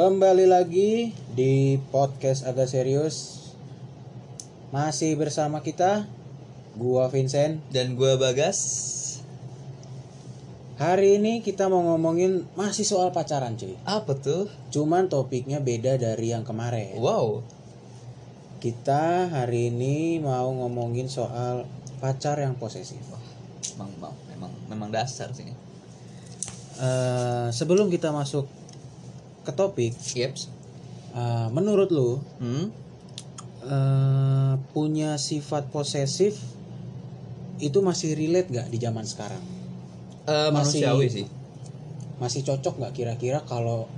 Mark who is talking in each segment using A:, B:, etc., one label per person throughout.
A: Kembali lagi di podcast agak serius. Masih bersama kita gua Vincent.
B: Dan gua Bagas.
A: Hari ini kita mau ngomongin masih soal pacaran, cuy.
B: Apa tuh?
A: Cuman topiknya beda dari yang kemarin.
B: Wow.
A: Kita hari ini mau ngomongin soal pacar yang posesif.
B: Memang memang memang, memang dasar sih.
A: Eh, sebelum kita masuk ke topik,
B: Yeps.
A: eh, menurut lu
B: Hmm?
A: eh, punya sifat posesif itu masih relate gak di zaman sekarang?
B: Eh,
A: Masih-
B: manusiawi sih.
A: Masih cocok nggak kira-kira kalau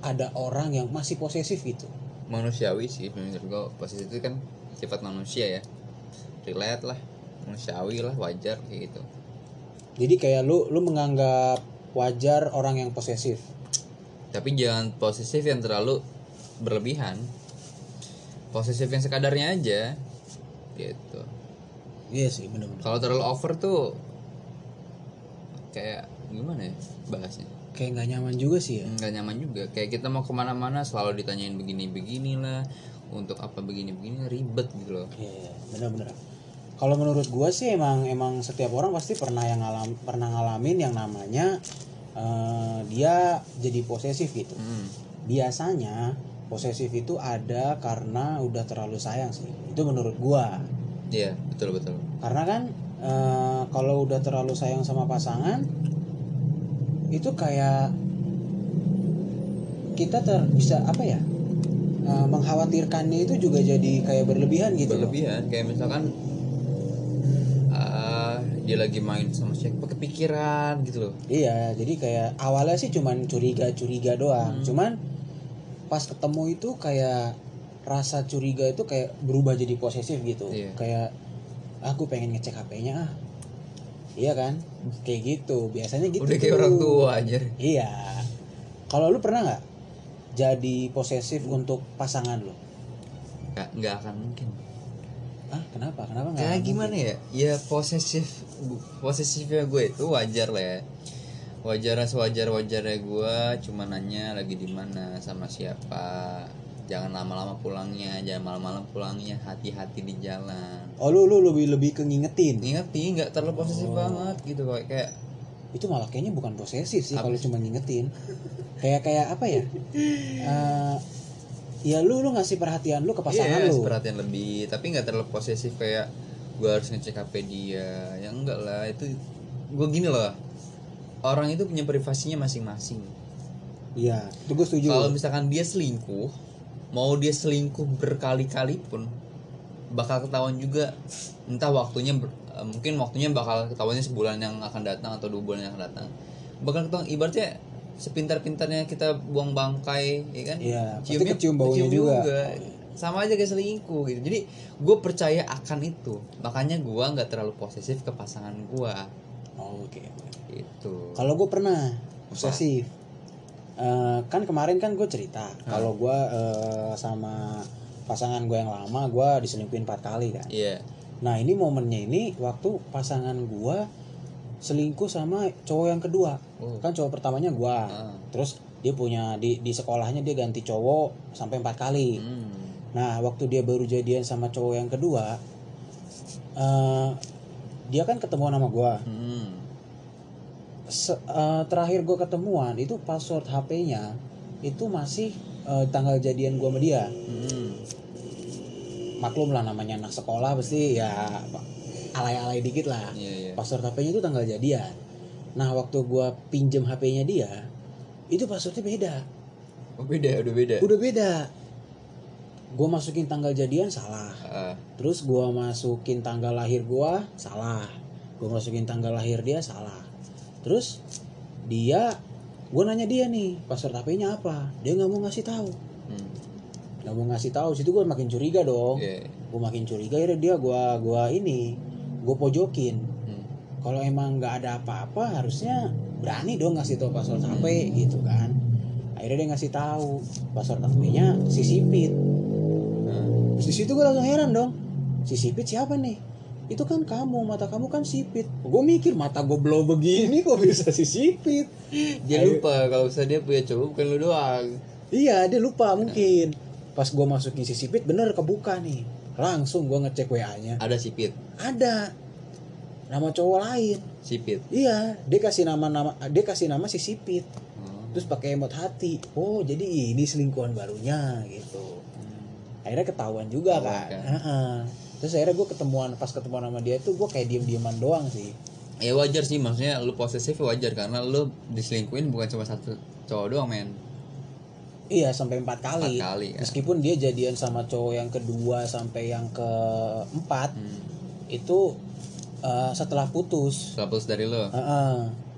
A: ada orang yang masih posesif gitu?
B: Manusiawi sih menurut gua posisi itu kan sifat manusia ya. Relate lah, manusiawi lah, wajar kayak gitu.
A: Jadi kayak lu lu menganggap wajar orang yang posesif.
B: Tapi jangan posesif yang terlalu berlebihan. Posesif yang sekadarnya aja. Gitu.
A: Iya sih bener-bener.
B: Kalau terlalu over tuh kayak gimana ya bahasnya?
A: Kayak nggak nyaman juga sih ya.
B: nggak nyaman juga kayak kita mau ke mana-mana selalu ditanyain begini beginilah untuk apa begini begini ribet gitu loh
A: Iya, iya, bener-bener. Kalau menurut gua sih emang emang setiap orang pasti pernah yang ngalam pernah ngalamin yang namanya eh, dia jadi posesif gitu.
B: hmm.
A: Biasanya posesif itu ada karena udah terlalu sayang sih. Itu menurut gua.
B: iya betul betul
A: Karena kan eh, kalau udah terlalu sayang sama pasangan itu kayak kita ter bisa apa ya? eh, mengkhawatirkannya itu juga jadi kayak berlebihan gitu. loh.
B: berlebihan kayak misalkan dia lagi main sama siapa kepikiran gitu loh
A: Iya, jadi kayak awalnya sih cuman curiga-curiga doang.
B: Hmm.
A: Cuman pas ketemu itu kayak rasa curiga itu kayak berubah jadi posesif gitu.
B: Iya.
A: Kayak aku pengen ngecek HP-nya ah. Iya kan? Kayak gitu. Biasanya gitu.
B: udah kayak
A: tuh.
B: orang tua aja
A: Iya. Kalau lu pernah nggak jadi posesif untuk pasangan lu?
B: nggak nggak akan mungkin
A: Ah, kenapa? Kenapa nggak?
B: kayak gimana ya ya posesif posesifnya gue itu wajar lah ya. Wajar sewajar wajarnya gue cuma nanya lagi di mana sama siapa. Jangan lama-lama pulangnya jangan malam-malam pulangnya hati-hati di jalan.
A: Oh, lu lu lebih lebih ke ngingetin.
B: ngerti nggak terlalu posesif
A: Oh.
B: banget gitu kayak kayak
A: itu malah kayaknya bukan posesif sih kalau cuma ngingetin. Kayak kayak apa ya? Eh, ya lu lu ngasih perhatian lu ke pasangan
B: iya,
A: lu.
B: perhatian lebih tapi nggak terlalu posesif kayak gue harus ngecek HP dia. Ya enggak lah itu gue gini loh. Orang itu punya privasinya masing-masing.
A: Iya itu gue setuju.
B: Kalau misalkan dia selingkuh mau dia selingkuh berkali-kali pun bakal ketahuan juga. Entah waktunya ber- eh, mungkin waktunya bakal ketahuannya sebulan yang akan datang atau dua bulan yang akan datang. Bakal ketahuan ibaratnya sepintar-pintarnya kita buang bangkai ya kan?
A: Iya, pasti kecium baunya juga.
B: Sama aja kayak selingkuh gitu. Jadi gue percaya akan itu. Makanya gue nggak terlalu posesif ke pasangan gue
A: Oh, oke
B: itu
A: kalau gue pernah posesif Eh, kan kemarin kan gue cerita
B: Ah.
A: kalau gue eh, sama pasangan gue yang lama gue diselingkuhin empat kali kan.
B: Iya.
A: Nah ini momennya ini waktu pasangan gue selingkuh sama cowok yang kedua.
B: Oh.
A: kan cowok pertamanya gue
B: Ah.
A: terus dia punya di di sekolahnya dia ganti cowok sampai empat kali.
B: Hmm.
A: Nah waktu dia baru jadian sama cowok yang kedua eh dia kan ketemu sama gue
B: Hmm.
A: Se- eh, terakhir gue ketemuan itu password HP-nya itu masih eh, tanggal jadian gue sama dia
B: Hmm.
A: maklum lah namanya anak sekolah pasti ya alay-alay dikit lah
B: Iya, iya.
A: password HP-nya itu tanggal jadian nah waktu gue pinjem HP-nya dia itu passwordnya beda
B: Oh, beda, udah beda.
A: udah beda gue masukin tanggal jadian salah.
B: Ah,
A: terus gue masukin tanggal lahir gue salah. Gue masukin tanggal lahir dia salah. Terus dia gue nanya dia nih password HP-nya apa? Dia nggak mau ngasih tahu.
B: Hmm.
A: nggak mau ngasih tahu situ gue makin curiga dong.
B: Iya.
A: gue makin curiga ya dia gue gua ini gue pojokin.
B: Hmm.
A: kalau emang nggak ada apa-apa harusnya berani dong ngasih tahu password HP gitu kan. Akhirnya dia ngasih tahu password HP-nya si Sipit Terus di situ gue langsung heran dong. Si Sipit siapa nih? Itu kan kamu mata kamu kan sipit. Gue mikir mata gue blow begini kok bisa si sipit?
B: Dia
A: Ayo.
B: lupa kalau misalnya dia punya cowok bukan lu doang.
A: Iya dia lupa mungkin. Pas gue masukin si sipit bener kebuka nih. Langsung gue ngecek wa nya
B: ada sipit?
A: Ada. Nama cowok lain.
B: Sipit?
A: Iya dia kasih nama nama dia kasih nama si sipit.
B: Hmm.
A: terus pakai emot hati. Oh jadi ini selingkuhan barunya gitu akhirnya ketahuan juga
B: Ketahuan,
A: kan
B: kan?
A: Heeh. terus akhirnya gue ketemuan pas ketemuan sama dia tuh gue kayak diem dieman doang sih
B: ya wajar sih maksudnya lu posesif wajar karena lu diselingkuhin bukan cuma satu cowok doang men
A: iya sampai empat kali,
B: Empat kali, ya.
A: meskipun dia jadian sama cowok yang kedua sampai yang keempat
B: hmm.
A: itu eh, setelah putus
B: setelah putus dari lu
A: Heeh.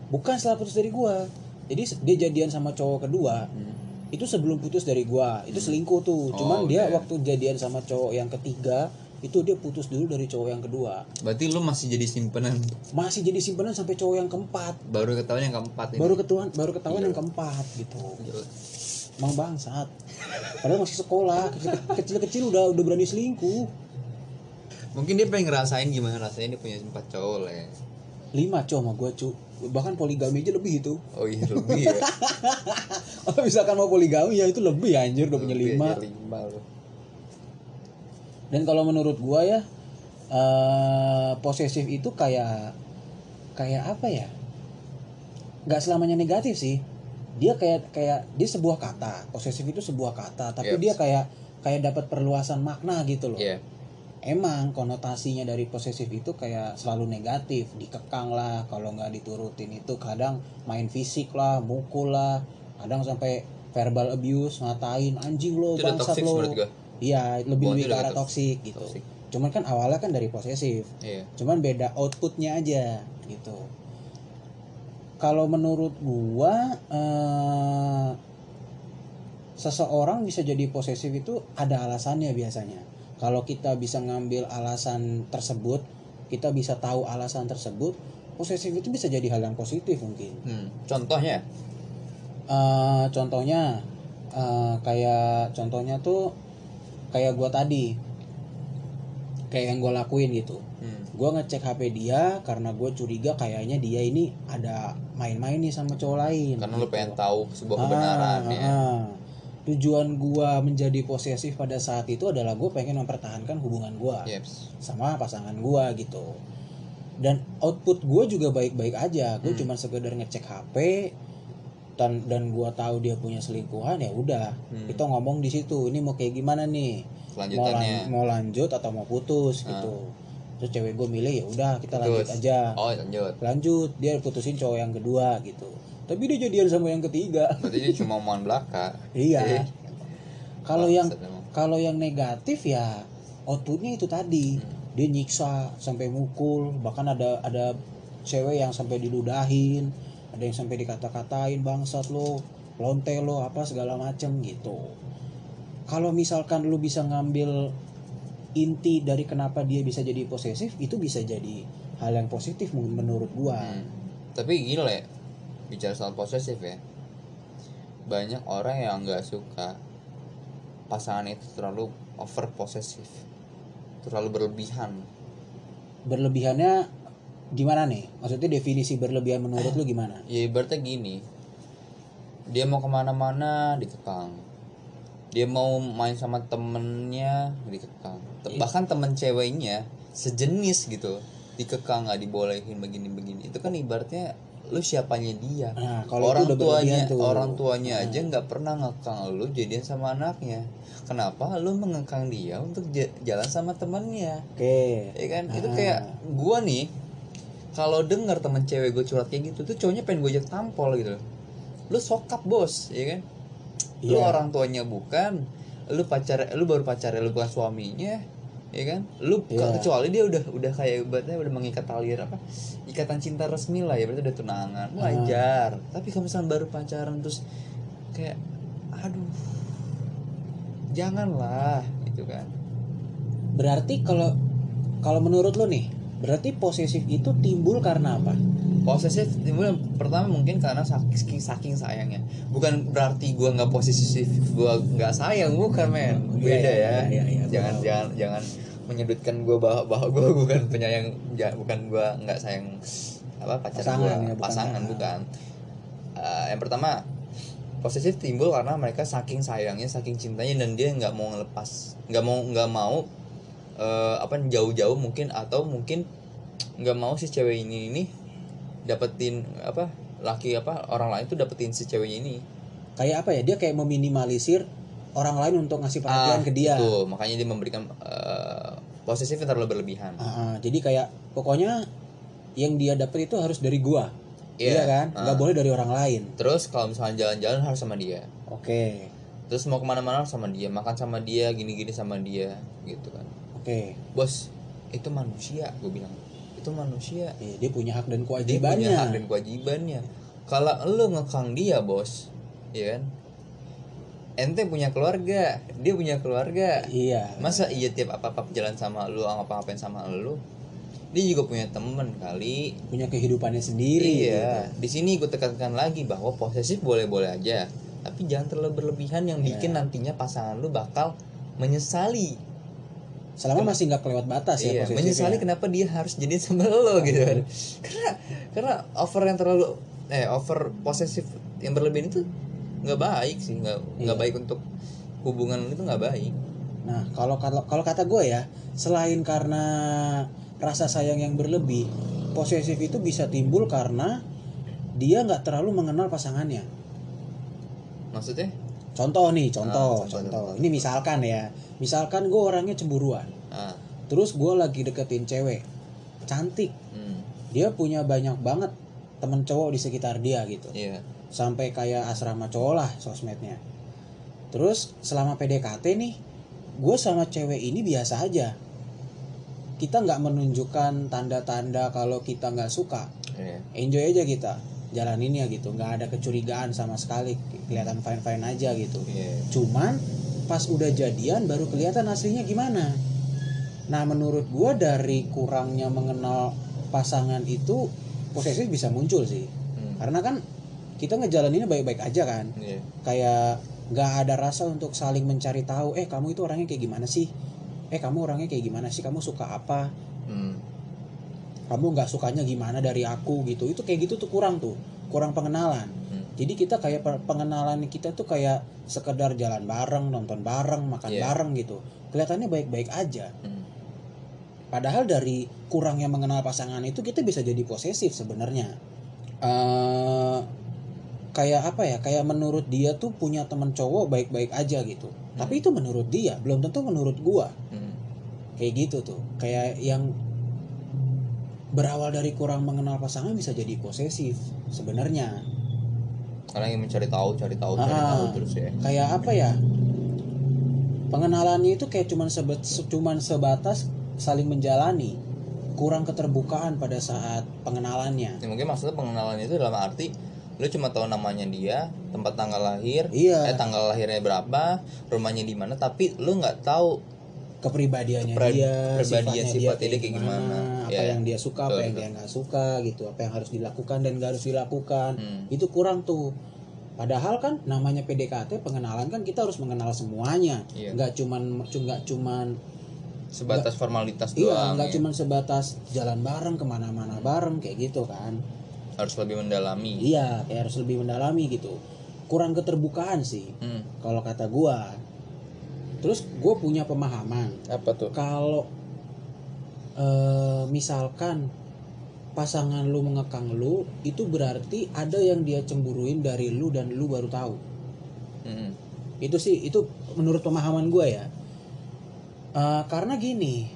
A: bukan setelah putus dari gua jadi dia jadian sama cowok kedua
B: Hmm.
A: Itu sebelum putus dari gua. Itu selingkuh tuh. Cuman
B: Oh,
A: dia
B: oke.
A: waktu jadian sama cowok yang ketiga itu dia putus dulu dari cowok yang kedua.
B: Berarti lu masih jadi simpenan?
A: Masih jadi simpenan sampai cowok yang keempat.
B: Baru ketahuan yang keempat ini.
A: Baru ketahuan baru ketahuan
B: Iya.
A: yang keempat gitu.
B: Gila.
A: emang bangsat. Padahal masih sekolah. Kecil kecil udah udah berani selingkuh.
B: Mungkin dia pengen ngerasain gimana rasanya dia punya empat cowok lah ya
A: lima cowok sama gua cu bahkan poligami aja lebih itu.
B: Oh iya lebih ya.
A: Kalau misalkan mau poligami ya itu lebih anjir udah punya lima. dan kalau menurut gua ya eh posesif itu kayak kayak apa ya? Nggak selamanya negatif sih. Dia kayak kayak dia sebuah kata. Posesif itu sebuah kata tapi
B: Yes.
A: dia kayak kayak dapat perluasan makna gitu loh.
B: Iya.
A: Emang konotasinya dari posesif itu kayak selalu negatif dikekang lah kalau nggak diturutin itu kadang main fisik lah mukul lah kadang sampai verbal abuse ngatain anjing lo
B: itu
A: bangsat lo Iya, lebih lebih ke arah toksik gitu.
B: Toxic.
A: Cuman kan awalnya kan dari posesif.
B: iya
A: Cuman beda outputnya aja gitu. Kalau menurut gua eh, seseorang bisa jadi posesif itu ada alasannya biasanya. Kalau kita bisa ngambil alasan tersebut, kita bisa tahu alasan tersebut, posesif itu bisa jadi hal yang positif mungkin.
B: hmm. contohnya
A: Eh, contohnya eh, kayak contohnya tuh kayak gua tadi kayak yang gue lakuin gitu
B: hmm.
A: gua ngecek HP dia karena gue curiga kayaknya dia ini ada main-main nih sama cowok lain
B: karena lu
A: gitu.
B: pengen tahu sebuah
A: Ah,
B: kebenaran ya
A: ah. Tujuan gua menjadi posesif pada saat itu adalah gue pengen mempertahankan hubungan gua
B: Yeps.
A: sama pasangan gua gitu. Dan output gua juga baik-baik aja. Gue
B: Hmm.
A: cuma sekedar ngecek HP dan dan gua tahu dia punya selingkuhan ya udah.
B: Hmm.
A: kita ngomong di situ ini mau kayak gimana nih? Mau, lan- mau lanjut atau mau putus gitu. Terus cewek gue milih ya udah kita lanjut
B: Putus.
A: aja.
B: Oh lanjut.
A: Lanjut dia putusin cowok yang kedua gitu tapi dia jadian sama yang ketiga.
B: Berarti ini cuma omongan belaka.
A: Iya.
B: Eh,
A: kalau yang kalau yang negatif ya outputnya itu tadi.
B: Hmm.
A: dia nyiksa sampai mukul bahkan ada ada cewek yang sampai diludahin ada yang sampai dikata-katain bangsat lo lonte lo apa segala macem gitu. Kalau misalkan lu bisa ngambil inti dari kenapa dia bisa jadi posesif itu bisa jadi hal yang positif men- menurut gua.
B: Hmm. tapi gila ya bicara soal posesif ya. Banyak orang yang nggak suka pasangan itu terlalu over posesif terlalu berlebihan.
A: Berlebihannya gimana nih? Maksudnya definisi berlebihan menurut lu gimana?
B: Ya ibaratnya gini dia mau ke mana-mana dikekang. Dia mau main sama temennya dikekang. Te- bahkan temen ceweknya sejenis gitu dikekang nggak dibolehin begini-begini. Itu kan ibaratnya lu siapanya dia?
A: Nah kalau
B: orang
A: itu
B: tuanya
A: tuh.
B: orang tuanya
A: Nah.
B: aja nggak pernah ngekang lu jadian sama anaknya. Kenapa lu mengekang dia untuk ja- jalan sama temennya?
A: Oke.
B: Ya kan? Itu
A: Ah.
B: kayak gua nih kalau denger temen cewek gue curhat kayak gitu tuh cowoknya pengen gue ajak tampol gitu lu sokap bos ya kan? Lu
A: Iya.
B: orang tuanya bukan lu pacar lu baru pacar lu bukan suaminya ya kan? Lu
A: Iya.
B: kecuali dia udah udah kayak ibaratnya udah mengikat tali apa ikatan cinta resmi lah ya berarti udah tunangan.
A: Ah.
B: wajar. Tapi kalau misalnya baru pacaran terus kayak aduh janganlah gitu kan.
A: Berarti kalau kalau menurut lu nih berarti posesif itu timbul karena apa
B: posesif timbul yang pertama mungkin karena saking saking sayangnya bukan berarti gua nggak posesif gua nggak sayang bukan men
A: Iya,
B: beda
A: iya,
B: ya
A: iya, iya,
B: jangan
A: gua tahu.
B: jangan jangan menyudutkan gua bahwa bahwa gua bukan penyayang ja- bukan gua nggak sayang apa pacar
A: Pasangan
B: gua
A: ya, bukan.
B: pasangan bukan Eh, yang pertama posesif timbul karena mereka saking sayangnya saking cintanya dan dia nggak mau ngelepas nggak mau nggak mau eh, apa jauh-jauh mungkin atau mungkin nggak mau si cewek ini ini dapetin apa laki apa orang lain tuh dapetin si ceweknya ini.
A: Kayak apa ya? Dia kayak meminimalisir orang lain untuk ngasih perhatian
B: Ah,
A: ke dia.
B: itu makanya dia memberikan eh, posesif terlalu berlebihan.
A: Ah, ah, jadi kayak pokoknya yang dia dapat itu harus dari gua.
B: Iya,
A: iya kan?
B: ah.
A: nggak boleh dari orang lain.
B: Terus kalau misalnya jalan-jalan harus sama dia.
A: Oke.
B: Terus mau ke mana-mana harus sama dia. Makan sama dia gini-gini sama dia gitu kan.
A: Oke.
B: Bos itu manusia gue bilang itu manusia.
A: Iya, dia punya hak dan
B: dia
A: kewajibannya
B: punya hak dan kewajibannya. Kalau lo ngekang dia bos ya kan? Ente punya keluarga dia punya keluarga.
A: Iya.
B: Masa iya tiap apa apa jalan sama lu apa ngapain sama lu? Dia juga punya temen kali.
A: Punya kehidupannya sendiri
B: iya.
A: gitu.
B: di sini gue tekankan lagi bahwa posesif boleh boleh aja. Tapi jangan terlalu berlebihan yang bikin
A: Iya.
B: nantinya pasangan lu bakal menyesali
A: selama masih nggak kelewat batas ya
B: iya,
A: posesifnya.
B: menyesali kenapa dia harus jadi sama lo gitu kan karena karena over yang terlalu eh over posesif yang berlebihan itu nggak baik sih nggak nggak
A: Iya.
B: baik untuk hubungan itu nggak baik
A: Nah, kalau kalau kalau kata gue ya, selain karena rasa sayang yang berlebih, posesif itu bisa timbul karena dia nggak terlalu mengenal pasangannya.
B: maksudnya
A: Contoh nih, contoh,
B: Ah, contoh,
A: contoh. Ini misalkan ya, misalkan gue orangnya cemburuan,
B: ah.
A: Terus gue lagi deketin cewek, cantik,
B: hmm,
A: dia punya banyak banget temen cowok di sekitar dia gitu,
B: iya.
A: Sampai kayak asrama cowok lah sosmednya. Terus selama PDKT nih, gue sama cewek ini biasa aja. Kita nggak menunjukkan tanda-tanda kalau kita nggak suka.
B: iya.
A: Enjoy aja kita jalaninnya gitu. Nggak ada kecurigaan sama sekali. Kelihatan fine-fine aja gitu.
B: iya
A: Cuman pas udah jadian baru kelihatan aslinya gimana. Nah menurut gue dari kurangnya mengenal pasangan itu posesif bisa muncul sih.
B: Hmm,
A: Karena kan kita ngejalaninnya baik-baik aja kan
B: iya
A: kayak nggak ada rasa untuk saling mencari tahu eh kamu itu orangnya kayak gimana sih eh kamu orangnya kayak gimana sih kamu suka apa
B: hmm,
A: kamu nggak sukanya gimana dari aku gitu itu kayak gitu tuh kurang tuh kurang pengenalan
B: hmm.
A: jadi kita kayak pe- pengenalan kita tuh kayak sekedar jalan bareng nonton bareng makan
B: Iya.
A: bareng gitu kelihatannya baik-baik aja
B: hmm.
A: Padahal dari kurangnya mengenal pasangan itu kita bisa jadi posesif sebenarnya. Eh kayak apa ya? Kayak menurut dia tuh punya teman cowok baik-baik aja gitu. Tapi itu menurut dia, belum tentu menurut gua.
B: Hmm.
A: Kayak gitu tuh. Kayak yang berawal dari kurang mengenal pasangan bisa jadi posesif sebenarnya.
B: karena yang mencari tahu cari tahu cari
A: Ah.
B: tahu terus ya
A: Kayak apa ya? Pengenalannya itu kayak cuman sebet, cuman sebatas saling menjalani. Kurang keterbukaan pada saat pengenalannya.
B: Ya, mungkin maksudnya pengenalan itu dalam arti lu cuma tahu namanya dia tempat tanggal lahir
A: Iya.
B: eh tanggal lahirnya berapa rumahnya di mana tapi lu nggak tahu
A: kepribadiannya
B: Kepra-
A: dia,
B: kepribadian
A: sifatnya,
B: sifatnya dia kayak gimana.
A: apa
B: Ya.
A: yang dia suka, apa
B: Betul,
A: yang
B: betul.
A: dia nggak suka gitu, apa yang harus dilakukan dan nggak harus dilakukan,
B: Hmm.
A: itu kurang tuh. Padahal kan namanya PDKT pengenalan kan kita harus mengenal semuanya,
B: Iya.
A: nggak cuman nggak cuman
B: sebatas formalitas
A: iya
B: doang
A: nggak
B: ya.
A: cuman sebatas jalan bareng ke mana-mana bareng kayak gitu kan.
B: harus lebih mendalami
A: Iya, kayak harus lebih mendalami gitu. Kurang keterbukaan sih
B: hmm.
A: kalau kata gua. Terus gue punya pemahaman
B: apa tuh?
A: kalau eh, misalkan pasangan lu mengekang lu itu berarti ada yang dia cemburuin dari lu dan lu baru tahu.
B: Hmm.
A: itu sih itu menurut pemahaman gue ya. Eh, karena gini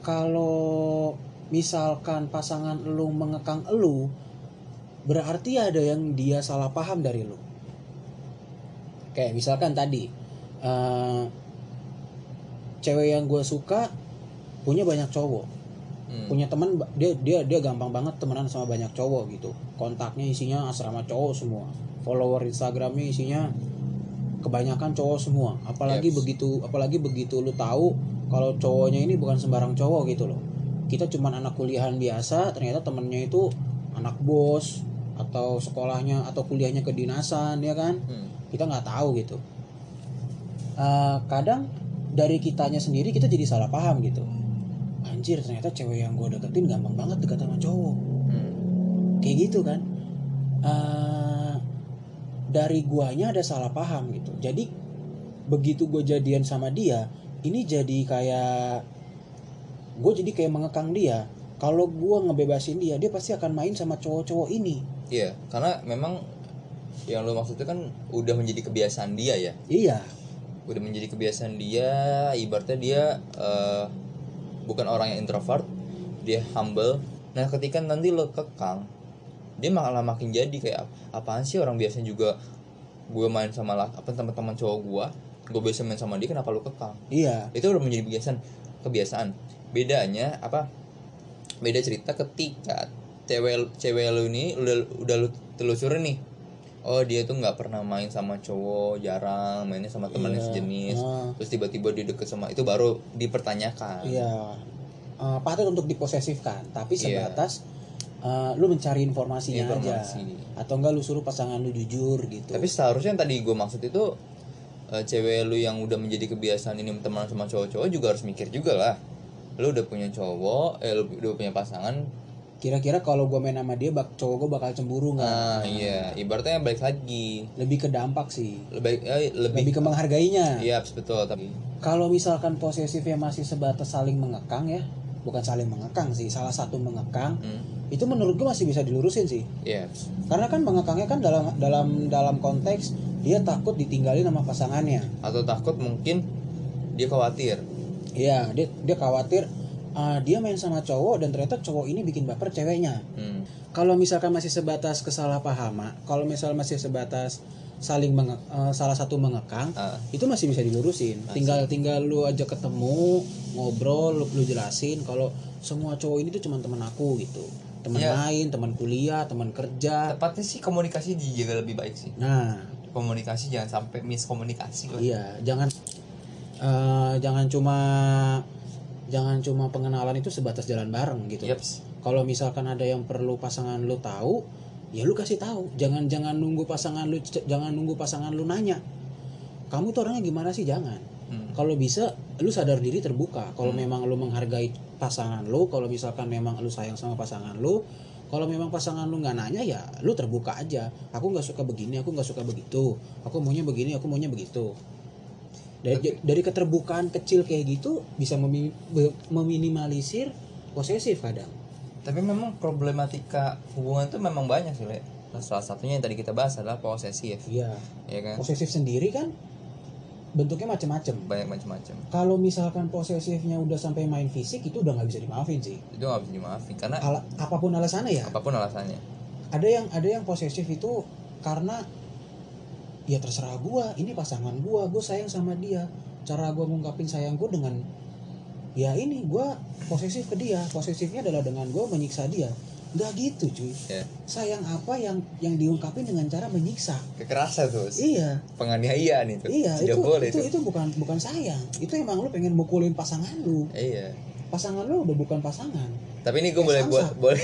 A: kalau misalkan pasangan lu mengekang lu berarti ada yang dia salah paham dari lu. Kayak misalkan tadi eh, cewek yang gue suka punya banyak cowok.
B: Hmm.
A: punya teman dia dia dia gampang banget temenan sama banyak cowok gitu. Kontaknya isinya asrama cowok semua. Follower instagramnya isinya kebanyakan cowok semua. Apalagi
B: Yeps.
A: begitu apalagi begitu lu tahu kalau cowoknya ini bukan sembarang cowok gitu loh. Kita cuman anak kuliahan biasa ternyata temennya itu anak bos atau sekolahnya atau kuliahnya kedinasan ya kan?
B: Hmm.
A: kita nggak tahu gitu. Eh, kadang dari kitanya sendiri kita jadi salah paham gitu. Anjir ternyata cewek yang gue deketin gampang banget dekat sama cowok.
B: Hmm.
A: kayak gitu kan. Eh, dari guanya ada salah paham gitu. Jadi begitu gue jadian sama dia ini jadi kayak gue jadi kayak mengekang dia. Kalau gue ngebebasin dia dia pasti akan main sama cowok-cowok ini.
B: Iya karena memang yang lo maksudnya kan udah menjadi kebiasaan dia ya.
A: Iya
B: udah menjadi kebiasaan dia ibaratnya dia eh, bukan orang yang introvert dia humble. Nah ketika nanti lo kekang dia malah makin jadi kayak apaan sih orang biasanya juga gue main sama lah apa teman-teman cowok gue gue biasa main sama dia kenapa lo kekang?
A: Iya.
B: Itu udah menjadi kebiasaan kebiasaan. Bedanya apa beda cerita ketika cewek cewek lu ini udah udah lu telusurin nih oh dia tuh nggak pernah main sama cowok jarang mainnya sama teman
A: Iya.
B: sejenis
A: Ah.
B: terus tiba-tiba dia deket sama itu baru dipertanyakan
A: iya Eh, patut untuk diposesifkan tapi
B: Iya.
A: sebatas eh, lu mencari informasinya
B: Informasi.
A: aja atau enggak lu suruh pasangan lu jujur gitu
B: tapi seharusnya yang tadi gue maksud itu eh, cewek lu yang udah menjadi kebiasaan ini teman sama cowok-cowok juga harus mikir juga lah lu udah punya cowok eh lu udah punya pasangan
A: kira-kira kalau gue main sama dia bak cowok gue bakal cemburu nggak?
B: Nah iya. Ibaratnya balik lagi.
A: Lebih ke dampak sih.
B: Lebih eh, lebih,
A: lebih ke menghargainya.
B: Iya betul tapi
A: kalau misalkan posesifnya masih sebatas saling mengekang ya bukan saling mengekang sih salah satu mengekang
B: hmm,
A: itu menurut gue masih bisa dilurusin sih.
B: Iya.
A: Karena kan mengekangnya kan dalam dalam dalam konteks dia takut ditinggalin sama pasangannya.
B: Atau takut mungkin dia khawatir.
A: Iya, dia dia khawatir ah, dia main sama cowok dan ternyata cowok ini bikin baper ceweknya.
B: hmm.
A: Kalau misalkan masih sebatas kesalahpahaman, kalau misal masih sebatas saling menge- eh, salah satu mengekang,
B: Ah,
A: itu masih bisa dilurusin. Tinggal tinggal lu aja ketemu, ngobrol, lu, lu jelasin kalau semua cowok ini tuh cuma teman aku gitu. Teman
B: Iya.
A: main, teman kuliah, teman kerja.
B: tepatnya sih komunikasi dijaga lebih baik sih
A: Nah,
B: komunikasi jangan sampai miskomunikasi
A: Iya, jangan eh, jangan cuma jangan cuma pengenalan itu sebatas jalan bareng gitu.
B: Yaps.
A: Kalau misalkan ada yang perlu pasangan lu tahu, ya lu kasih tahu. Jangan jangan nunggu pasangan lu jangan nunggu pasangan lu nanya. Kamu tuh orangnya gimana sih? Jangan.
B: Hmm.
A: Kalau bisa lu sadar diri terbuka. Kalau memang lu menghargai pasangan lu, kalau misalkan memang lu sayang sama pasangan lu, kalau memang pasangan lu nggak nanya ya lu terbuka aja. Aku nggak suka begini, aku nggak suka begitu. Aku maunya begini, aku maunya begitu. Dari dari keterbukaan kecil kayak gitu bisa memi- meminimalisir posesif kadang.
B: tapi memang problematika hubungan itu memang banyak sih le salah satunya yang tadi kita bahas adalah posesif
A: Iya.
B: ya kan
A: Posesif sendiri kan bentuknya macam-macam.
B: banyak macam-macam
A: Kalau misalkan posesifnya udah sampai main fisik itu udah nggak bisa dimaafin sih.
B: itu nggak bisa dimaafin karena
A: Ala- apa pun alasannya ya.
B: apa pun alasannya
A: ada yang ada yang posesif itu karena ya terserah gua ini pasangan gua gue sayang sama dia. Cara gua ngungkapin sayangku dengan ya ini gua posesif ke dia. Posesifnya adalah dengan gua menyiksa dia. Nggak gitu cuy.
B: Ya.
A: Sayang apa yang yang diungkapin dengan cara menyiksa?
B: Kekerasan tuh
A: iya.
B: Penganiayaan itu.
A: Iya
B: tidak
A: itu
B: boleh
A: itu. itu bukan bukan sayang. Itu emang lu pengen mukulin pasangan lu.
B: Iya
A: pasangan lu udah bukan pasangan.
B: Tapi ini gue
A: Eh,
B: boleh
A: samsak.
B: buat boleh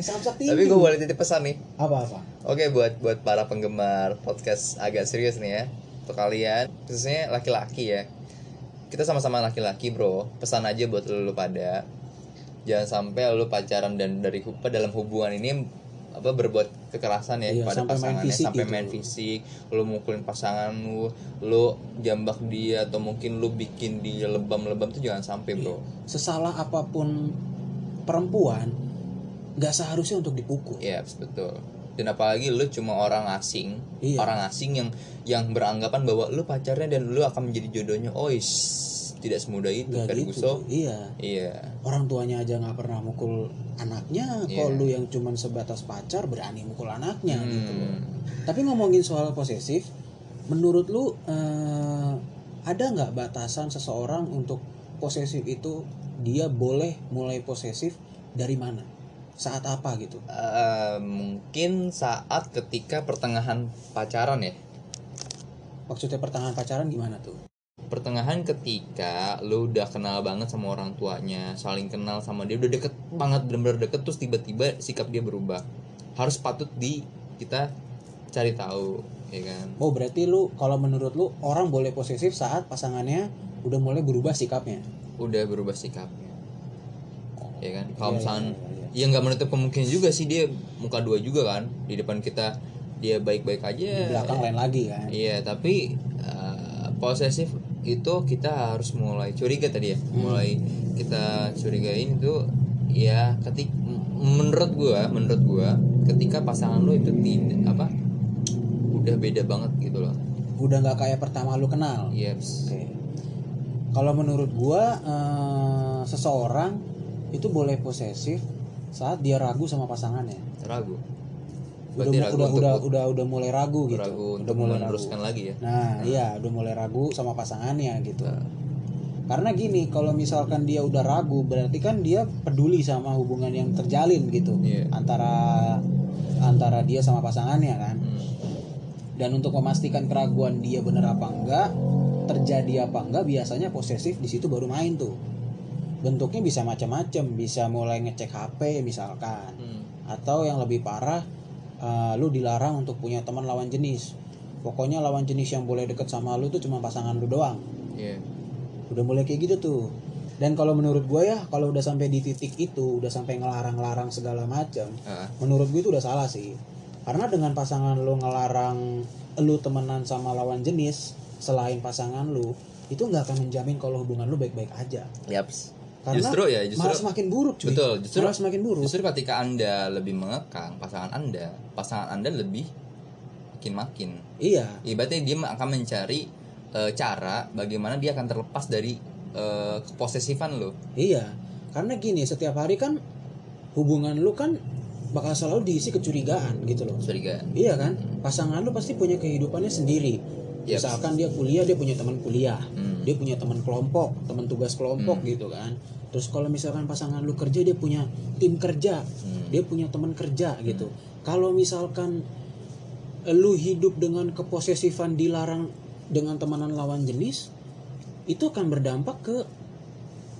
A: samsak
B: tapi gue boleh titip pesan nih.
A: Apa apa?
B: Oke buat buat para penggemar podcast agak serius nih ya. Untuk kalian khususnya laki-laki ya. Kita sama-sama laki-laki bro. Pesan aja buat lu, pada. Jangan sampai lu pacaran dan dari dalam hubungan ini apa berbuat kekerasan ya
A: Iya,
B: kepada
A: sampai main
B: pasangannya
A: fisik
B: sampai
A: gitu.
B: main fisik lu mukulin pasangan lu lu jambak dia atau mungkin lu bikin dia lebam-lebam tuh jangan sampai bro
A: sesalah apa pun perempuan nggak seharusnya untuk dipukul
B: Iya betul. Dan apalagi lu cuma orang asing,
A: Iya.
B: orang asing yang yang beranggapan bahwa lu pacarnya dan lu akan menjadi jodohnya. Oh, is, tidak semudah itu
A: nggak
B: Ferguson.
A: gitu iya
B: Iya.
A: orang tuanya aja nggak pernah mukul anaknya kalau lu yang cuman sebatas pacar berani mukul anaknya gitu loh
B: Hmm.
A: tapi ngomongin soal posesif menurut lu eh, ada nggak batasan seseorang untuk posesif itu dia boleh mulai posesif dari mana saat apa gitu
B: Eh, mungkin saat ketika pertengahan pacaran ya.
A: maksudnya pertengahan pacaran gimana tuh
B: Pertengahan ketika lu udah kenal banget sama orang tuanya, saling kenal sama dia, udah deket banget, bener-bener deket, terus tiba-tiba sikap dia berubah. Harus patut di kita cari tahu, ya kan?
A: oh berarti lu kalau menurut lu orang boleh posesif saat pasangannya udah mulai berubah sikapnya?
B: Udah berubah sikapnya. Ya kan? Kalau
A: Iya,
B: misalkan
A: iya, iya,
B: ya nggak menutup kemungkinan juga sih dia muka dua juga kan? Di depan kita dia baik-baik
A: di
B: aja
A: belakang lain lagi kan?
B: Iya tapi eh, posesif itu kita harus mulai curiga tadi ya. Mulai kita curigain itu ya ketik menurut gua menurut gua ketika pasangan lo itu tidak apa udah beda banget gitu loh.
A: Udah nggak kayak pertama lu kenal.
B: Yes
A: Oke. Kalau menurut gua eh, seseorang itu boleh posesif saat dia ragu sama pasangannya.
B: ragu berarti ragu
A: udah,
B: untuk
A: udah udah udah mulai ragu gitu.
B: ragu
A: udah mulai ragu.
B: meneruskan lagi ya
A: Nah, iya udah mulai ragu sama pasangannya gitu.
B: Nah,
A: Karena gini, kalau misalkan dia udah ragu berarti kan dia peduli sama hubungan yang terjalin gitu
B: Iya.
A: antara antara dia sama pasangannya kan.
B: hmm.
A: Dan untuk memastikan keraguan dia bener apa enggak, terjadi apa enggak, biasanya posesif di situ baru main tuh. Bentuknya bisa macam-macam, bisa mulai ngecek HP misalkan,
B: Hmm.
A: atau yang lebih parah, eh, lu dilarang untuk punya teman lawan jenis. Pokoknya lawan jenis yang boleh deket sama lu tuh cuma pasangan lu doang.
B: Iya.
A: Udah mulai kayak gitu tuh. Dan kalau menurut gue ya, kalau udah sampai di titik itu, udah sampai ngelarang-larang segala macam,
B: Ah,
A: menurut gue itu udah salah sih karena dengan pasangan lu ngelarang lu temenan sama lawan jenis selain pasangan lu itu nggak akan menjamin kalau hubungan lu baik-baik aja
B: yaps.
A: Karena
B: justru ya justru
A: malah semakin buruk cuy.
B: Betul justru
A: malah semakin buruk.
B: Justru ketika Anda lebih mengekang pasangan Anda, pasangan Anda lebih makin-makin.
A: iya.
B: Ibaratnya dia akan mencari eh, cara bagaimana dia akan terlepas dari eh, keposesifan lo.
A: iya. Karena gini setiap hari kan hubungan lu kan bakal selalu diisi kecurigaan gitu loh.
B: Curiga.
A: iya kan? Pasangan lu pasti punya kehidupannya sendiri
B: Yep.
A: misalkan dia kuliah dia punya teman kuliah
B: Hmm.
A: dia punya teman kelompok teman tugas kelompok gitu kan terus kalau misalkan pasangan lu kerja dia punya tim kerja
B: Hmm.
A: dia punya teman kerja gitu kalau misalkan lu hidup dengan keposesifan dilarang dengan temanan lawan jenis itu akan berdampak ke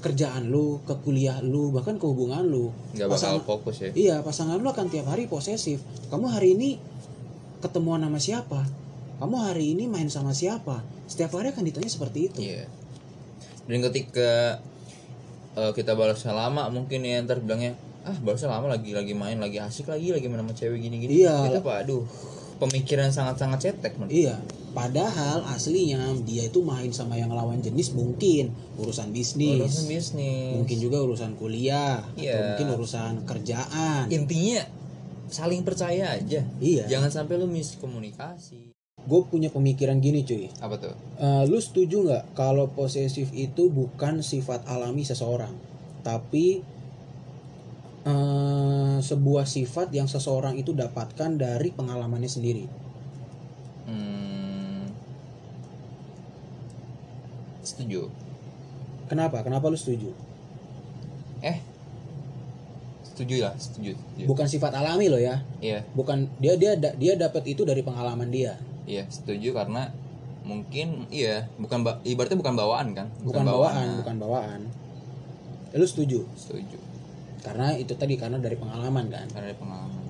A: kerjaan lu ke kuliah lu bahkan ke hubungan lu
B: Nggak bakal
A: Pasangan-
B: fokus ya.
A: Iya, pasangan lu akan tiap hari posesif. Kamu hari ini ketemuan sama siapa? Kamu hari ini main sama siapa? Setiap hari akan ditanya seperti itu.
B: Iya. Dan ketika eh, kita balasnya lama mungkin ya ntar bilangnya ah balasnya lama lagi lagi main lagi asik lagi lagi main sama cewek gini gini.
A: Iya.
B: Itu apa? Aduh pemikiran sangat-sangat cetek men.
A: Iya. Padahal aslinya dia itu main sama yang lawan jenis mungkin urusan bisnis,
B: Urusan bisnis.
A: mungkin juga urusan kuliah, atau
B: Iya.
A: mungkin urusan kerjaan.
B: intinya saling percaya aja.
A: Iya.
B: Jangan sampai lu miskomunikasi.
A: Gue punya pemikiran gini cuy.
B: Apa tuh?
A: Eh, lu setuju nggak kalau posesif itu bukan sifat alami seseorang, tapi eh, sebuah sifat yang seseorang itu dapatkan dari pengalamannya sendiri.
B: Hmm, setuju.
A: Kenapa? Kenapa lu setuju?
B: Eh, setuju lah, setuju. setuju.
A: Bukan sifat alami loh ya,
B: Iya,
A: bukan dia dia dia dapat itu dari pengalaman dia,
B: iya setuju karena mungkin iya bukan ba- ibaratnya bukan bawaan kan?
A: bukan bawaan,
B: nah,
A: bukan bawaan. Lu setuju?
B: Setuju.
A: Karena itu tadi karena dari pengalaman kan.
B: Karena ada pengalaman.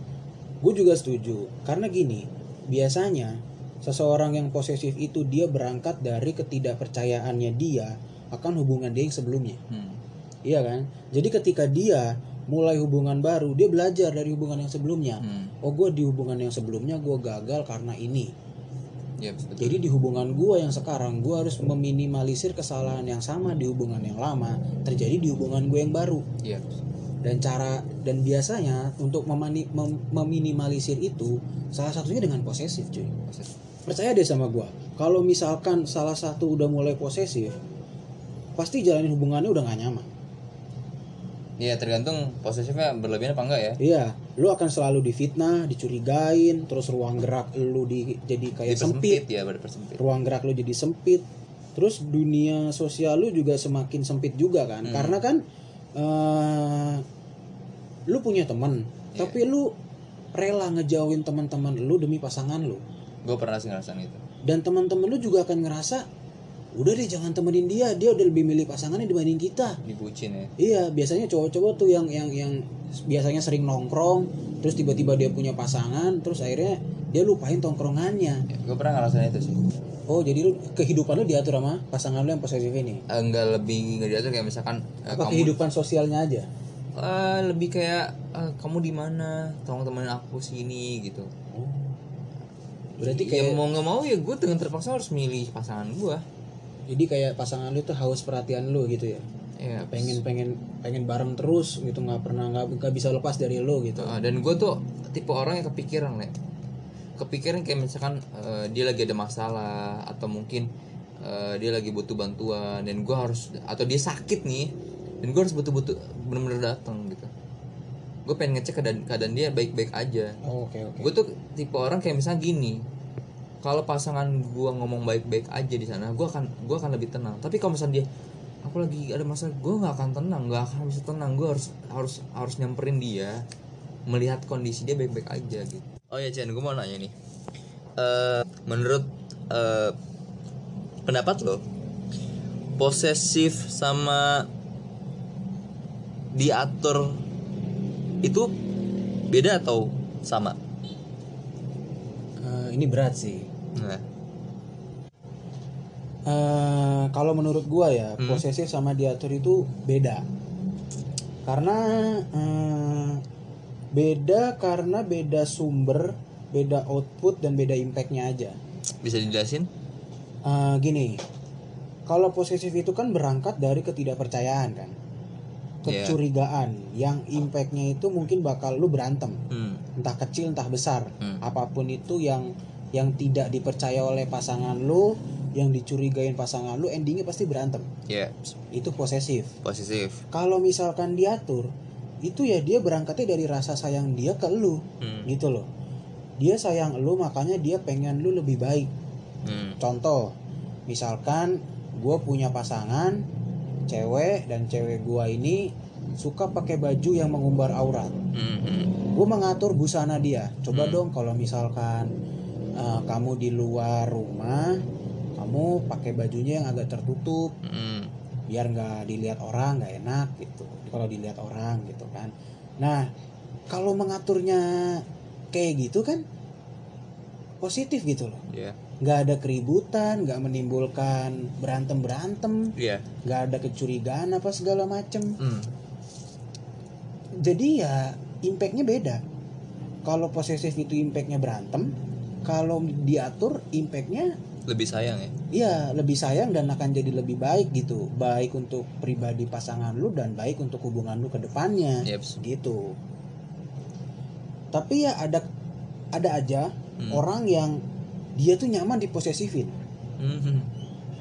A: Gue juga setuju karena gini biasanya seseorang yang posesif itu dia berangkat dari ketidakpercayaannya dia akan hubungan dia yang sebelumnya
B: Hmm.
A: iya kan jadi ketika dia mulai hubungan baru dia belajar dari hubungan yang sebelumnya
B: Hmm.
A: oh gue di hubungan yang sebelumnya gue gagal karena ini
B: Iya betul.
A: jadi di hubungan gue yang sekarang gue harus meminimalisir kesalahan yang sama di hubungan yang lama terjadi di hubungan gue yang baru
B: Iya.
A: dan cara dan biasanya untuk memani- mem- meminimalisir itu salah satunya dengan posesif cuy
B: Proses.
A: percaya deh sama gua kalau misalkan salah satu udah mulai posesif pasti jalanin hubungannya udah gak nyaman
B: Iya tergantung posesifnya berlebihan apa enggak ya.
A: iya lu akan selalu difitnah dicurigain terus ruang gerak lu di, jadi kayak sempit
B: ya,
A: ruang gerak lu jadi sempit terus dunia sosial lu juga semakin sempit juga kan
B: Hmm.
A: karena kan eh lu punya temen
B: Iya.
A: tapi lu rela ngejauhin teman-teman lu demi pasangan lu
B: Gue pernah sih ngerasain itu.
A: dan teman-teman lu juga akan ngerasa udah deh jangan temenin dia dia udah lebih milih pasangannya dibanding kita
B: Dibucin ya.
A: iya biasanya cowok-cowok tuh yang yang yang biasanya sering nongkrong terus tiba-tiba dia punya pasangan terus akhirnya dia lupain tongkrongannya
B: ya gue pernah ngerasain itu sih.
A: oh jadi lu kehidupan lu diatur sama pasangan lu yang posesif ini
B: Eh, Enggak lebih nggak diatur kayak misalkan eh,
A: apa
B: kamu
A: kehidupan sosialnya aja
B: Eh, lebih kayak eh, kamu di mana? Tolong temenin aku sini gitu.
A: oh berarti
B: ya
A: kayak
B: mau nggak mau ya gue dengan terpaksa harus milih pasangan gue
A: jadi kayak pasangan lu tuh haus perhatian lu gitu ya.
B: Ya
A: pengen pengen pengen bareng terus gitu nggak pernah nggak nggak bisa lepas dari lu gitu.
B: Uh, dan gue tuh tipe orang yang kepikiran le kepikiran kayak misalkan uh, dia lagi ada masalah atau mungkin uh, dia lagi butuh bantuan dan gue harus atau dia sakit nih dan gue harus butuh-butuh bener-bener datang gitu. Gue pengen ngecek keadaan, keadaan dia baik-baik aja.
A: Oh, oke oke.
B: Gue tuh tipe orang kayak misalnya gini kalau pasangan gue ngomong baik-baik aja di sana gue akan gue akan lebih tenang. Tapi kalau misalnya dia aku lagi ada masalah gue nggak akan tenang nggak akan bisa tenang. Gue harus harus harus nyamperin dia melihat kondisi dia baik-baik aja gitu. Oh ya Chen gue mau nanya nih. Eh menurut eh, pendapat lo posesif sama diatur itu beda atau sama?
A: Eh, ini berat sih
B: nah
A: Eh, kalau menurut gua ya
B: Hmm.
A: posesif sama diatur itu beda karena eh, beda karena beda sumber beda output dan beda impactnya aja
B: bisa dijelasin
A: Eh, gini kalau posesif itu kan berangkat dari ketidakpercayaan kan
B: Iya.
A: kecurigaan yang impactnya itu mungkin bakal lu berantem
B: hmm.
A: entah kecil entah besar
B: Hmm.
A: apa pun itu yang yang tidak dipercaya oleh pasangan lu yang dicurigain pasangan lu endingnya pasti berantem
B: ya
A: itu posesif
B: positif
A: kalau misalkan diatur itu ya dia berangkatnya dari rasa sayang dia ke lu
B: hmm.
A: gitu loh dia sayang lu makanya dia pengen lu lebih baik
B: Hmm.
A: contoh misalkan gue punya pasangan cewek dan cewek gua ini suka pakai baju yang mengumbar aurat
B: Hmm. Hmm.
A: gue mengatur busana dia coba
B: Hmm.
A: dong kalau misalkan uh, kamu di luar rumah kamu pakai bajunya yang agak tertutup.
B: Hmm.
A: biar nggak dilihat orang nggak enak gitu. Kalau dilihat orang gitu kan. Nah kalau mengaturnya kayak gitu kan positif gitu loh. Nggak ada keributan nggak menimbulkan berantem berantem
B: ya
A: nggak ada kecurigaan apa segala macem.
B: Hmm.
A: jadi ya impactnya beda. Kalau posesif itu impactnya berantem kalau diatur impactnya
B: lebih sayang ya
A: ya lebih sayang dan akan jadi lebih baik gitu baik untuk pribadi pasangan lu dan baik untuk hubungan lu ke depannya
B: Yeps.
A: gitu tapi ya ada ada aja
B: Hmm.
A: orang yang dia tuh nyaman diposesifin
B: Hmm.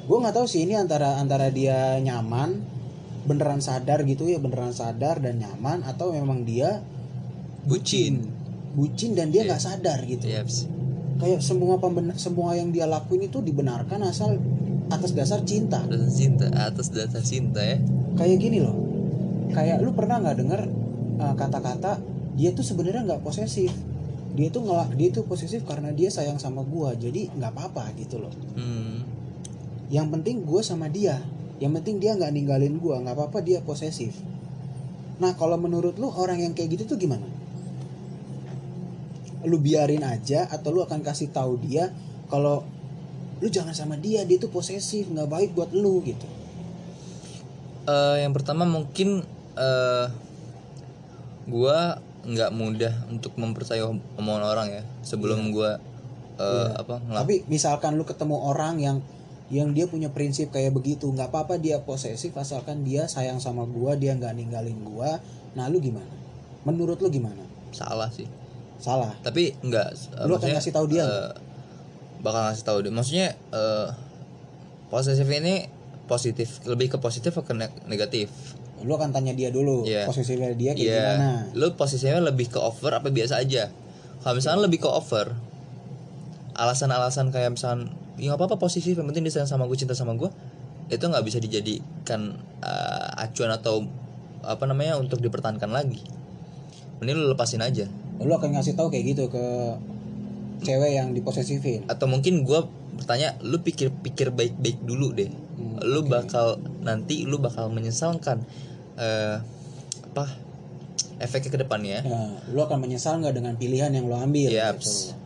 A: gue nggak tahu sih ini antara antara dia nyaman beneran sadar gitu ya beneran sadar dan nyaman atau memang dia
B: bucin
A: bucin dan dia
B: Iya.
A: nggak sadar gitu
B: Yeps.
A: Kayak semua pemben semua yang dia lakuin itu dibenarkan asal atas dasar cinta.
B: Atas cinta atas dasar cinta ya.
A: Kayak gini loh. Kayak lu pernah nggak dengar uh, kata-kata dia tuh sebenarnya nggak posesif. Dia tuh ngelak dia tuh posesif karena dia sayang sama gua jadi nggak apa-apa gitu loh.
B: Hmm.
A: yang penting gue sama dia. Yang penting dia nggak ninggalin gue nggak apa-apa dia posesif. Nah kalau menurut lu orang yang kayak gitu tuh gimana lu biarin aja atau lu akan kasih tahu dia kalau lu jangan sama dia dia tuh posesif nggak baik buat lu gitu.
B: Eh, yang pertama mungkin eh gua nggak mudah untuk mempercayai omongan orang ya sebelum gua eh, apa ngelak-
A: tapi misalkan lu ketemu orang yang yang dia punya prinsip kayak begitu nggak apa-apa dia posesif asalkan dia sayang sama gua dia nggak ninggalin gua nah lu gimana? Menurut lu gimana?
B: Salah sih
A: salah.
B: Tapi enggak eh,
A: Lu akan ngasih tahu dia.
B: eh, bakal ngasih tahu dia. Maksudnya eh posesif ini positif lebih ke positif atau ke neg- negatif?
A: Lu akan tanya dia dulu
B: Iya.
A: posesifnya dia kayak
B: Iya,
A: gimana.
B: Lu posisinya lebih ke over apa biasa aja? Kalau misalnya lebih ke over alasan-alasan kayak misalnya ya nggak apa-apa positif yang penting dia sayang sama gue cinta sama gue itu nggak bisa dijadikan eh, acuan atau apa namanya untuk dipertahankan lagi. Mending lu lepasin aja
A: lu akan ngasih tahu kayak gitu ke cewek yang diposesifin.
B: Atau mungkin gue bertanya lu pikir-pikir baik-baik dulu deh.
A: Hmm,
B: lu
A: oke.
B: bakal nanti lu bakal menyesalkan eh apa efeknya ke depannya.
A: Nah, lu akan menyesal nggak dengan pilihan yang lu ambil
B: Yaps.
A: gitu.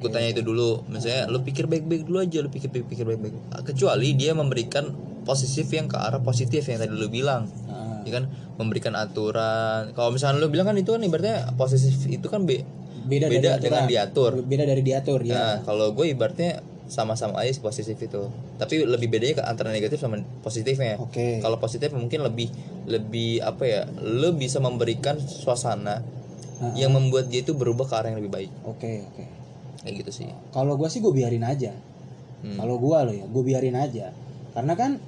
B: gue tanya itu dulu. Misalnya lu pikir baik-baik dulu aja lu pikir pikir baik-baik. Kecuali dia memberikan positif yang ke arah positif yang tadi lu bilang
A: Nah,
B: ya kan memberikan aturan kalau misalnya lu bilang kan itu kan ibaratnya positif itu kan be
A: beda, dari
B: beda
A: aturan.
B: dengan diatur
A: beda dari diatur ya
B: Nah, kalau gue ibaratnya sama-sama aja sih positif itu. Tapi lebih bedanya ke antara negatif sama positifnya.
A: oke
B: Kalau positif mungkin lebih lebih apa ya? Lo bisa memberikan suasana
A: Ah,
B: yang membuat dia itu berubah ke arah yang lebih baik.
A: oke oke
B: Kayak gitu sih.
A: kalau gua sih gue biarin aja
B: Hmm.
A: kalau gua lo ya gue biarin aja karena kan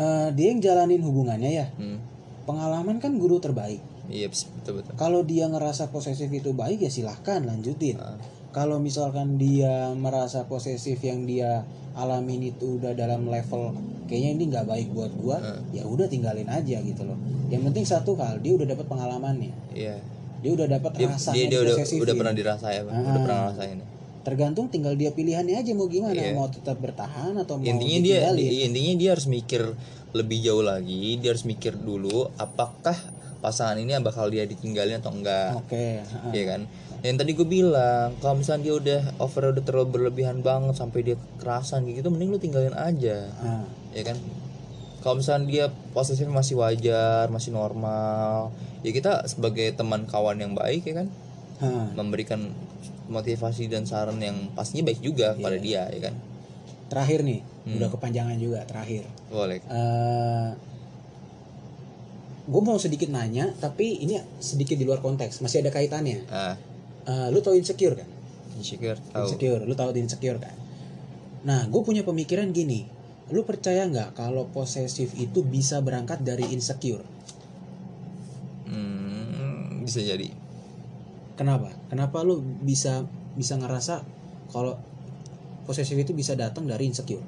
A: eh, dia yang jalanin hubungannya ya
B: Hmm.
A: pengalaman kan guru terbaik
B: Iya, betul betul.
A: kalau dia ngerasa posesif itu baik ya silahkan lanjutin
B: Ah.
A: kalau misalkan dia merasa posesif yang dia alamin itu udah dalam level kayaknya ini nggak baik buat gua
B: Hmm.
A: ya udah tinggalin aja gitu loh yang penting satu hal dia udah dapat pengalamannya
B: Iya.
A: dia udah dapat
B: Dia,
A: rasanya
B: dia, dia udah udah pernah dirasain, Bang. udah
A: Ah.
B: pernah ngerasain.
A: Tergantung tinggal dia pilihannya aja mau gimana
B: Iya.
A: mau tetap bertahan atau mau
B: intinya dia
A: ditinggalin.
B: intinya dia harus mikir lebih jauh lagi dia harus mikir dulu apakah pasangan ini bakal dia ditinggalin atau enggak
A: oke ha-ha.
B: Iya kan yang tadi gue bilang kalau misalnya dia udah over udah terlalu berlebihan banget sampai dia kerasan gitu mending lu tinggalin aja
A: Ah,
B: ya kan kalau misalnya dia posesif masih wajar masih normal ya kita sebagai teman kawan yang baik ya kan
A: ha.
B: memberikan motivasi dan saran yang pastinya baik juga kepada dia ya kan?
A: Terakhir nih
B: Hmm.
A: udah kepanjangan juga terakhir.
B: Boleh.
A: Gue mau sedikit nanya tapi ini sedikit di luar konteks masih ada kaitannya.
B: Ah.
A: Eh, lu tau insecure kan?
B: Insecure tahu
A: insecure lu tau insecure kan? Nah gue punya pemikiran gini lu percaya nggak kalau posesif itu bisa berangkat dari insecure?
B: Hmm, bisa jadi.
A: Kenapa kenapa lu bisa bisa ngerasa kalau posesif itu bisa datang dari insecure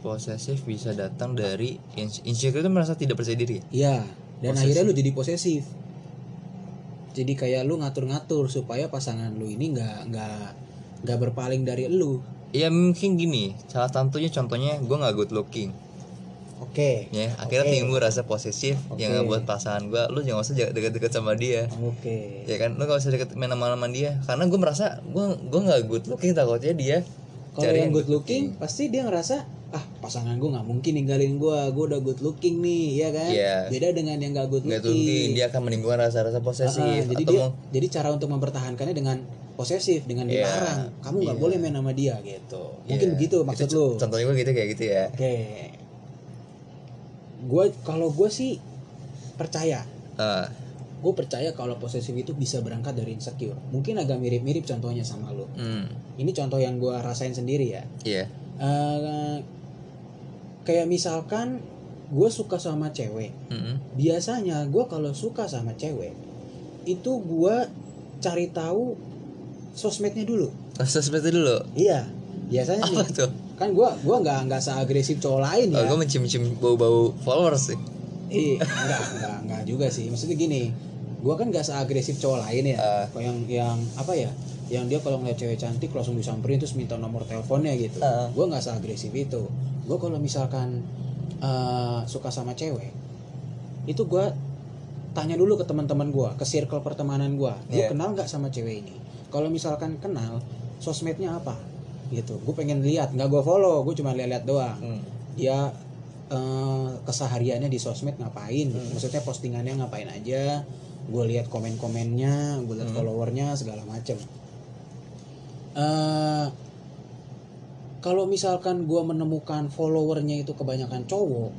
B: Posesif bisa datang dari ins- insecure itu merasa tidak percaya diri.
A: Iya, dan
B: Posesif.
A: akhirnya lu jadi posesif. Jadi kayak lu ngatur-ngatur supaya pasangan lu ini nggak nggak nggak berpaling dari lu.
B: Ya mungkin gini, salah satunya contohnya gue nggak good looking,
A: Oke.
B: ya akhirnya
A: Oke.
B: timbul rasa posesif yang
A: Oke.
B: ngebuat pasangan gue, lu jangan usah deket-deket sama dia,
A: Oke.
B: ya kan, lu gak usah deket main sama dia, karena gue merasa gue gue nggak good looking takutnya dia
A: Kalau yang good looking pasti dia ngerasa ah pasangan gue nggak mungkin ninggalin gue, gue udah good looking nih, ya kan?
B: Iya.
A: Beda dengan yang nggak good looking.
B: looking, dia akan menimbulkan rasa-rasa posesif
A: jadi
B: atau
A: dia,
B: mau
A: jadi cara untuk mempertahankannya dengan posesif, dengan
B: Iya.
A: dilarang. Kamu nggak
B: Iya.
A: boleh main sama dia gitu. Mungkin
B: Iya.
A: begitu maksud
B: Itu
A: lu.
B: Contohnya gue gitu kayak gitu ya.
A: Oke. Gue kalau gue sih percaya.
B: Ah,
A: Gue percaya kalau posesif itu bisa berangkat dari insecure. Mungkin agak mirip-mirip contohnya sama lo.
B: hmm,
A: Ini contoh yang gue rasain sendiri ya.
B: iya,
A: Eh, kayak misalkan gue suka sama cewek.
B: Hmm,
A: Biasanya gue kalau suka sama cewek itu gue cari tahu sosmednya dulu.
B: rasa seperti dulu.
A: Iya. Biasanya nih,
B: tuh?
A: Kan gue gua nggak nggak seagresif cowok lain
B: Oh,
A: ya.
B: gue mencium-cium bau-bau followers sih.
A: Iya, enggak, enggak, enggak juga sih. Maksudnya gini, gua kan gak seagresif cowok lain ya. Kayak yang yang apa ya? Yang dia kalau ngeliat cewek cantik langsung disamperin terus minta nomor teleponnya gitu.
B: Ah.
A: Gua nggak seagresif itu. Gua kalau misalkan eh, suka sama cewek, itu gua tanya dulu ke teman-teman gua, ke circle pertemanan. Lu
B: Iya.
A: kenal nggak sama cewek ini? Kalau misalkan kenal, sosmednya apa? Gitu. Gue pengen lihat, nggak gua follow, gue cuma lihat-lihat doang
B: Hmm.
A: dia eh, kesehariannya di sosmed ngapain gitu. maksudnya postingannya ngapain aja gue lihat komen-komennya gue lihat
B: Hmm.
A: followernya segala macem eh kalau misalkan gue menemukan followernya itu kebanyakan cowok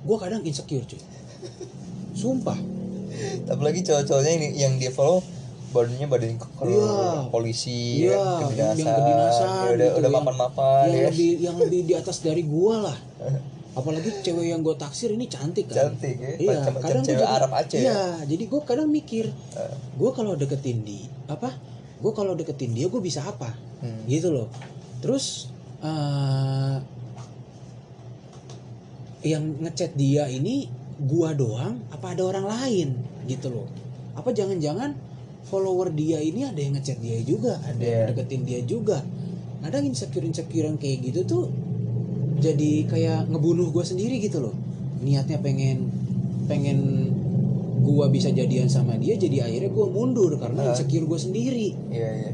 A: gue kadang insecure cuy sumpah
B: Apalagi cowok-cowoknya yang dia follow badannya badan
A: Iya.
B: polisi,
A: Iya,
B: ya, kedinasan,
A: yang kedinasan
B: ya udah
A: gitu,
B: udah
A: yang-
B: mapan-mapan
A: yang
B: ya.
A: lebih yang lebih di atas dari gue lah apalagi cewek yang gue taksir ini cantik kan
B: Cantik ya,
A: Iya,
B: macam-macam
A: kadang
B: cewek
A: gua jadi,
B: Arab Aceh.
A: Iya, jadi gue kadang mikir,
B: Eh.
A: gue kalau deketin di apa? Gue kalau deketin dia gue bisa apa?
B: Hmm.
A: Gitu loh. Terus eh yang ngechat dia ini gua doang apa ada orang lain gitu loh apa jangan-jangan follower dia ini ada yang ngechat dia juga ada yang
B: Iya.
A: deketin dia juga kadang insecure insecure yang kayak gitu tuh jadi kayak ngebunuh gue sendiri gitu loh niatnya pengen pengen gua bisa jadian sama dia jadi akhirnya gua mundur karena insecure gue sendiri
B: Iya, iya.